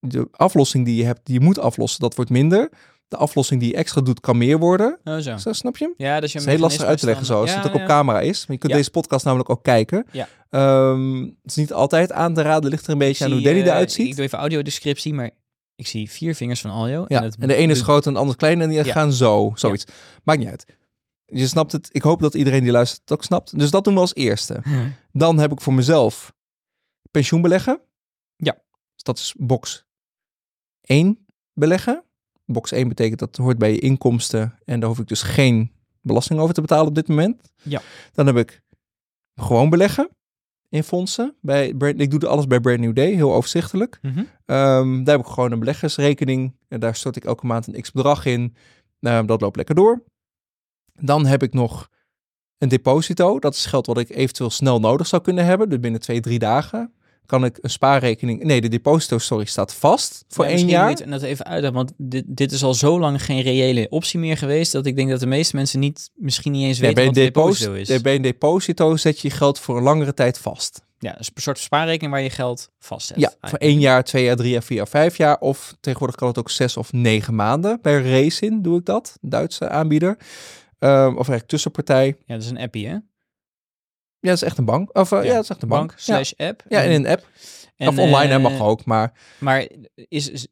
Speaker 1: de aflossing die je hebt, die je moet aflossen, dat wordt minder. De aflossing die je extra doet, kan meer worden.
Speaker 3: Oh, zo.
Speaker 1: Zo, snap je?
Speaker 3: Ja, je
Speaker 1: Het is heel lastig uit te leggen zo, als het ook op camera is. Maar je kunt
Speaker 3: Ja.
Speaker 1: deze podcast namelijk ook kijken.
Speaker 3: Ja.
Speaker 1: Ehm, het is niet altijd aan te raden, ligt er een beetje aan hoe Danny eruit ziet.
Speaker 3: Ik doe even audiodescriptie, maar ik zie vier vingers van Aljo.
Speaker 1: Ja,
Speaker 3: het-
Speaker 1: en de ene is groot en de andere klein en die gaan zo, zoiets. Maakt niet uit. Je snapt het. Ik hoop dat iedereen die luistert het ook snapt. Dus dat doen we als eerste. Dan heb ik voor mezelf pensioen beleggen.
Speaker 3: Ja.
Speaker 1: Dus dat is box 1 beleggen. Box 1 betekent dat hoort bij je inkomsten en daar hoef ik dus geen belasting over te betalen op dit moment.
Speaker 3: Ja.
Speaker 1: Dan heb ik gewoon beleggen in fondsen. Bij Brand, ik doe alles bij Brand New Day, heel overzichtelijk.
Speaker 3: Mhm.
Speaker 1: Ehm, daar heb ik gewoon een beleggersrekening. En daar stort ik elke maand een x bedrag in. Ehm, dat loopt lekker door. Dan heb ik nog een deposito. Dat is geld wat ik eventueel snel nodig zou kunnen hebben. Dus binnen twee, drie dagen kan ik een spaarrekening... Nee, de deposito, sorry, staat vast voor
Speaker 3: Ja,
Speaker 1: één jaar.
Speaker 3: moet het net even uitleggen, want dit, dit is al zo lang geen reële optie meer geweest, dat ik denk dat de meeste mensen niet, misschien niet eens
Speaker 1: Nee,
Speaker 3: weten
Speaker 1: bij,
Speaker 3: wat
Speaker 1: een
Speaker 3: deposito
Speaker 1: deposito,
Speaker 3: is.
Speaker 1: nee, bij een deposito zet je je geld voor een langere tijd vast.
Speaker 3: Ja, dus een soort spaarrekening waar je geld vastzet.
Speaker 1: Ja, voor één jaar, twee jaar, drie jaar, vier jaar, vijf jaar. Of tegenwoordig kan het ook zes of negen maanden. Bij Racing doe ik dat, Duitse aanbieder. Ehm, of eigenlijk tussenpartij.
Speaker 3: Ja, dat is een appie, hè?
Speaker 1: Ja, dat is echt een bank. Of eh, ja, dat is echt een bank.
Speaker 3: Bank slash app.
Speaker 1: Ja, in een app.
Speaker 3: En,
Speaker 1: of online, hè,
Speaker 3: eh,
Speaker 1: mag ook. Maar
Speaker 3: Maar is, is-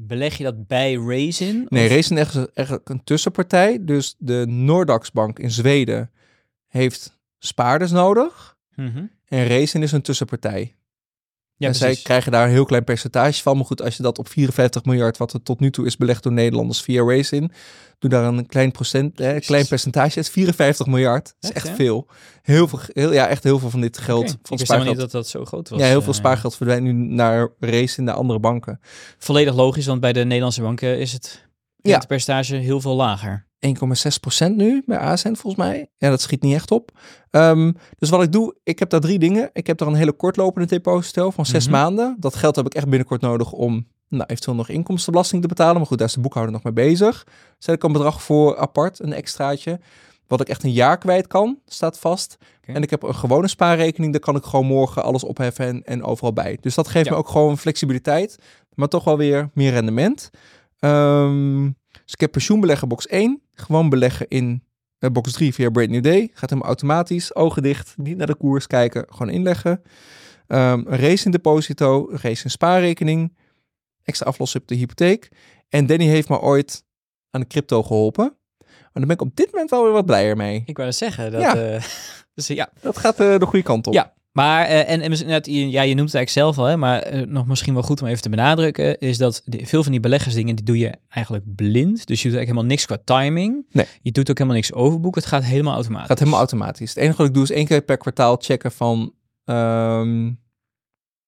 Speaker 3: beleg je dat bij Raisin?
Speaker 1: nee, Racing is echt, echt een tussenpartij. Dus de Nordax Bank in Zweden heeft spaarders nodig.
Speaker 3: Mhm.
Speaker 1: En Racing is een tussenpartij.
Speaker 3: Ja,
Speaker 1: en zij krijgen daar een heel klein percentage van. Maar goed, als je dat op 54 miljard, wat er tot nu toe is belegd door Nederlanders via Racing, doe daar een klein, procent, eh, klein percentage. Het is 54 miljard. Dat is
Speaker 3: Echt,
Speaker 1: echt
Speaker 3: ja?
Speaker 1: veel. Heel veel, heel, ja, echt heel veel van dit geld.
Speaker 3: Oké.
Speaker 1: Van
Speaker 3: Ik
Speaker 1: spaargeld.
Speaker 3: niet dat dat zo groot was.
Speaker 1: ja, heel veel
Speaker 3: eh.
Speaker 1: spaargeld verdwijnt nu naar Racing, naar andere banken.
Speaker 3: Volledig logisch, want bij de Nederlandse banken is het
Speaker 1: Ja.
Speaker 3: percentage heel veel lager.
Speaker 1: 1,6% nu bij ASN volgens mij. Ja, dat schiet niet echt op. Ehm, dus wat ik doe, ik heb daar drie dingen. Ik heb daar een hele kortlopende deposito van zes
Speaker 3: Mhm.
Speaker 1: maanden. Dat geld heb ik echt binnenkort nodig om nou, eventueel nog inkomstenbelasting te betalen. Maar goed, daar is de boekhouder nog mee bezig. Zet ik een bedrag voor apart, een extraatje. Wat ik echt een jaar kwijt kan, staat vast. En ik heb een gewone spaarrekening. Daar kan ik gewoon morgen alles opheffen en, en overal bij. Dus dat geeft
Speaker 3: Ja.
Speaker 1: me ook gewoon flexibiliteit. Maar toch wel weer meer rendement. Ehm, dus ik heb pensioenbeleggen box 1. Gewoon beleggen in eh, box 3 via Brand New Day. Gaat helemaal automatisch. Ogen dicht. Niet naar de koers kijken. Gewoon inleggen. Ehm, een race in deposito. Een race in spaarrekening. Extra aflossen op de hypotheek. En Danny heeft me ooit aan de crypto geholpen. Maar daar ben ik op dit moment wel weer wat blijer mee.
Speaker 3: Ik wou zeggen. Dat,
Speaker 1: Ja.
Speaker 3: eh, dus ja,
Speaker 1: Dat gaat eh, de goede kant op.
Speaker 3: Ja. Maar, eh, en, en ja, je noemt het eigenlijk zelf al, hè, maar eh, nog misschien wel goed om even te benadrukken, is dat de- veel van die beleggersdingen, die doe je eigenlijk blind. Dus je doet eigenlijk helemaal niks qua timing.
Speaker 1: Nee.
Speaker 3: Je doet ook helemaal niks overboeken. Het gaat helemaal automatisch.
Speaker 1: Het gaat helemaal automatisch. Het enige wat ik doe is één keer per kwartaal checken van ehm,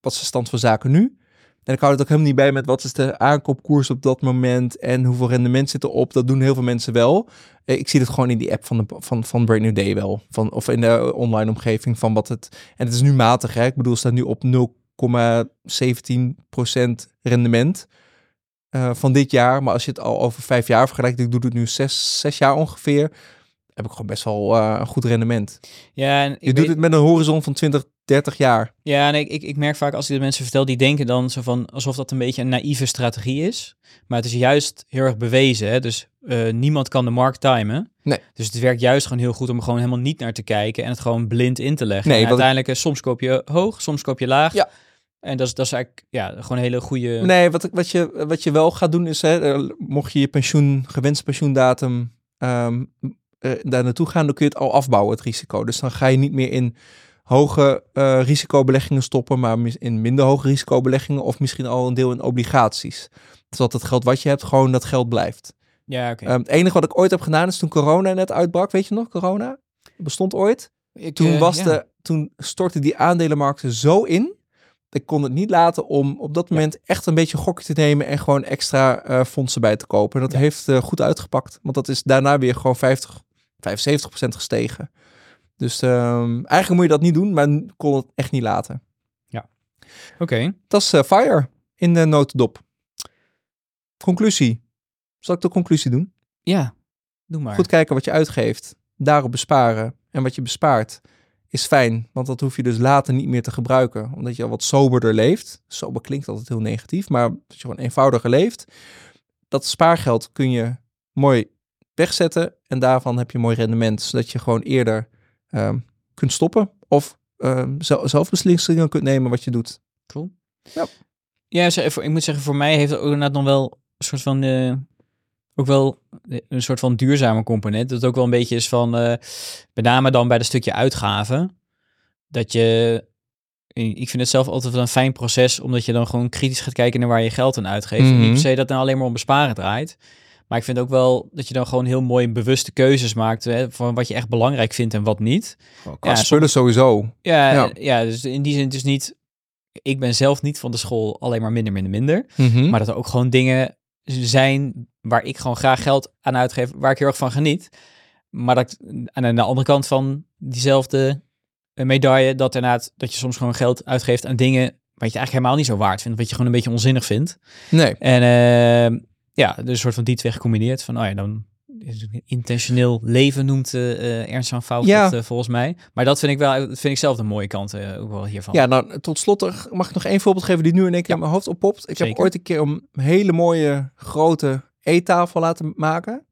Speaker 1: wat is de stand van zaken nu. En ik hou het ook helemaal niet bij met wat is de aankoopkoers op dat moment en hoeveel rendement zit erop. Dat doen heel veel mensen wel. Eh, Ik zie het gewoon in die app van, de, van, van Brand New Day wel. Van, of in de online omgeving van wat het... En het is nu matig, hè. Ik bedoel, het staat nu op 0,17% rendement eh, van dit jaar. Maar als je het al over vijf jaar vergelijkt, ik doe het nu zes, zes jaar ongeveer, heb ik gewoon best wel eh, een goed rendement.
Speaker 3: Ja, en
Speaker 1: Je doet
Speaker 3: weet-
Speaker 1: het met een horizon van 20, 30 jaar.
Speaker 3: Ja, en ik, ik, ik merk vaak als ik de mensen vertel, die denken dan zo van alsof dat een beetje een naïeve strategie is. Maar het is juist heel erg bewezen. Hè? Dus eh, niemand kan de markt timen.
Speaker 1: Nee.
Speaker 3: Dus het werkt juist gewoon heel goed om er gewoon helemaal niet naar te kijken en het gewoon blind in te leggen.
Speaker 1: Nee,
Speaker 3: en
Speaker 1: wat ik-
Speaker 3: uiteindelijk, eh, soms koop je hoog, soms koop je laag.
Speaker 1: Ja.
Speaker 3: En dat is, dat is eigenlijk ja, gewoon een hele goede.
Speaker 1: Nee, wat, wat, je, wat je wel gaat doen is, hè, mocht je je pensioen, gewenste pensioendatum ehm, eh, daar naartoe gaan, dan kun je het al afbouwen, het risico. Dus dan ga je niet meer in hoge eh, risicobeleggingen stoppen, maar in minder hoge risicobeleggingen of misschien al een deel in obligaties. Zodat het geld wat je hebt, gewoon dat geld blijft.
Speaker 3: Ja, oké.
Speaker 1: Ehm, het enige wat ik ooit heb gedaan is toen corona net uitbrak, weet je nog, corona? Bestond ooit.
Speaker 3: Ik,
Speaker 1: Toen,
Speaker 3: eh,
Speaker 1: was
Speaker 3: ja.
Speaker 1: de, toen stortte die aandelenmarkten zo in. Ik kon het niet laten om op dat moment echt een beetje gokje te nemen en gewoon extra fondsen bij te kopen. En dat
Speaker 3: Ja.
Speaker 1: heeft goed uitgepakt, want dat is daarna weer gewoon 50, 75 procent gestegen. Dus ehm, eigenlijk moet je dat niet doen, maar ik kon het echt niet laten.
Speaker 3: Oké.
Speaker 1: Dat is eh, Fire in de notendop. Conclusie. Zal ik de conclusie doen?
Speaker 3: Ja, doe maar.
Speaker 1: Goed kijken wat je uitgeeft, daarop besparen. En wat je bespaart is fijn, want dat hoef je dus later niet meer te gebruiken, omdat je al wat soberder leeft. Sober klinkt altijd heel negatief, maar dat je gewoon eenvoudiger leeft. Dat spaargeld kun je mooi wegzetten en daarvan heb je mooi rendement, zodat je gewoon eerder ehm, kunt stoppen of ehm, zel- zelf beslissingen kunt nemen wat je doet.
Speaker 3: Cool.
Speaker 1: Ja.
Speaker 3: Ja, ik moet zeggen, voor mij heeft het ook inderdaad nog wel een soort van, eh, ook wel een soort van duurzame component. Dat ook wel een beetje is van, eh met name dan bij dat stukje uitgaven, dat je, ik vind het zelf altijd wel een fijn proces, omdat je dan gewoon kritisch gaat kijken naar waar je geld aan uitgeeft. En
Speaker 1: Mhm.
Speaker 3: Niet per se dat nou alleen maar om besparen draait. Maar ik vind ook wel dat je dan gewoon heel mooi bewuste keuzes maakt hè, van wat je echt belangrijk vindt en wat niet.
Speaker 1: Qua
Speaker 3: Ja,
Speaker 1: spullen sowieso.
Speaker 3: Ja,
Speaker 1: Ja.
Speaker 3: ja. dus in die zin, het is niet. Ik ben zelf niet van de school alleen maar minder, minder, minder.
Speaker 1: Mhm.
Speaker 3: Maar dat er ook gewoon dingen zijn waar ik gewoon graag geld aan uitgeef, waar ik heel erg van geniet. Maar dat aan de andere kant van diezelfde medaille, dat inderdaad, dat je soms gewoon geld uitgeeft aan dingen wat je eigenlijk helemaal niet zo waard vindt, wat je gewoon een beetje onzinnig vindt.
Speaker 1: Nee.
Speaker 3: En eh, ja, dus een soort van die twee gecombineerd. Van, oh ja, dan is het intentioneel leven noemt eh, Ernst van Fout
Speaker 1: Ja.
Speaker 3: eh, volgens mij. Maar dat vind ik wel, dat vind ik zelf de mooie kant ook wel hiervan.
Speaker 1: Ja, nou, tot slot mag ik nog één voorbeeld geven die nu in één keer in mijn hoofd oppopt. Ik heb ooit een keer een hele mooie grote eettafel laten maken.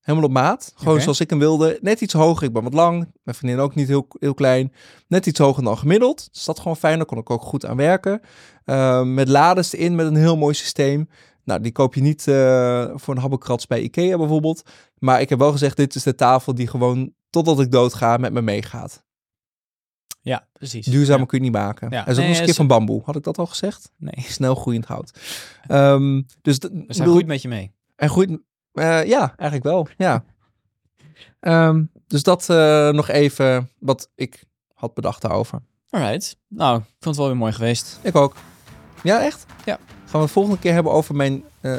Speaker 1: Helemaal op maat. Gewoon zoals ik hem wilde. Net iets hoger. Ik ben wat lang. Mijn vriendin ook niet heel, heel klein. Net iets hoger dan gemiddeld. Dus dat gewoon fijn. Daar kon ik ook goed aan werken. Eh, met lades erin met een heel mooi systeem. Nou, die koop je niet eh, voor een habbekrats bij Ikea bijvoorbeeld. Maar ik heb wel gezegd, dit is de tafel die gewoon totdat ik doodga met me meegaat.
Speaker 3: Ja, precies.
Speaker 1: Duurzamer
Speaker 3: Ja.
Speaker 1: kun je niet maken.
Speaker 3: Ja.
Speaker 1: Hij is ook
Speaker 3: Nee,
Speaker 1: een
Speaker 3: dat
Speaker 1: van bamboe. Had ik dat al gezegd?
Speaker 3: Nee,
Speaker 1: Snel groeiend hout. Ehm, dus d-
Speaker 3: we zijn
Speaker 1: bedoel-
Speaker 3: goed met je mee.
Speaker 1: En groeit... eh, ja, eigenlijk wel. Ja. Ehm, dus dat eh, nog even wat ik had bedacht daarover.
Speaker 3: Alright. Nou, ik vond het wel weer mooi geweest.
Speaker 1: Ik ook. Ja, echt?
Speaker 3: Ja.
Speaker 1: Gaan we het volgende keer hebben over mijn eh,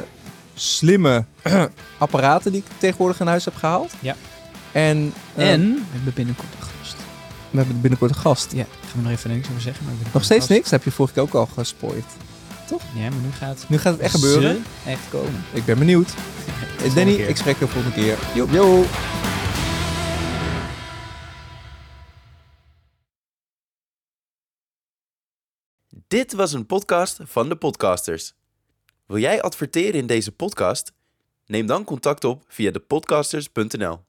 Speaker 1: slimme apparaten die ik tegenwoordig in huis heb gehaald.
Speaker 3: Ja.
Speaker 1: En, eh,
Speaker 3: en we hebben binnenkort een gast.
Speaker 1: we hebben binnenkort een gast.
Speaker 3: Ja, gaan we nog even niks over zeggen. Maar
Speaker 1: Nog steeds
Speaker 3: gast.
Speaker 1: niks? Dat heb je vorige keer ook al gespoord.
Speaker 3: Ja, maar nu gaat
Speaker 1: Nu gaat het echt gebeuren.
Speaker 3: echt komen.
Speaker 1: Ik ben benieuwd. Danny, ik spreek je de volgende keer. Yo. Yo.
Speaker 2: Dit was een podcast van de podcasters. Wil jij adverteren in deze podcast? Neem dan contact op via depodcasters.nl.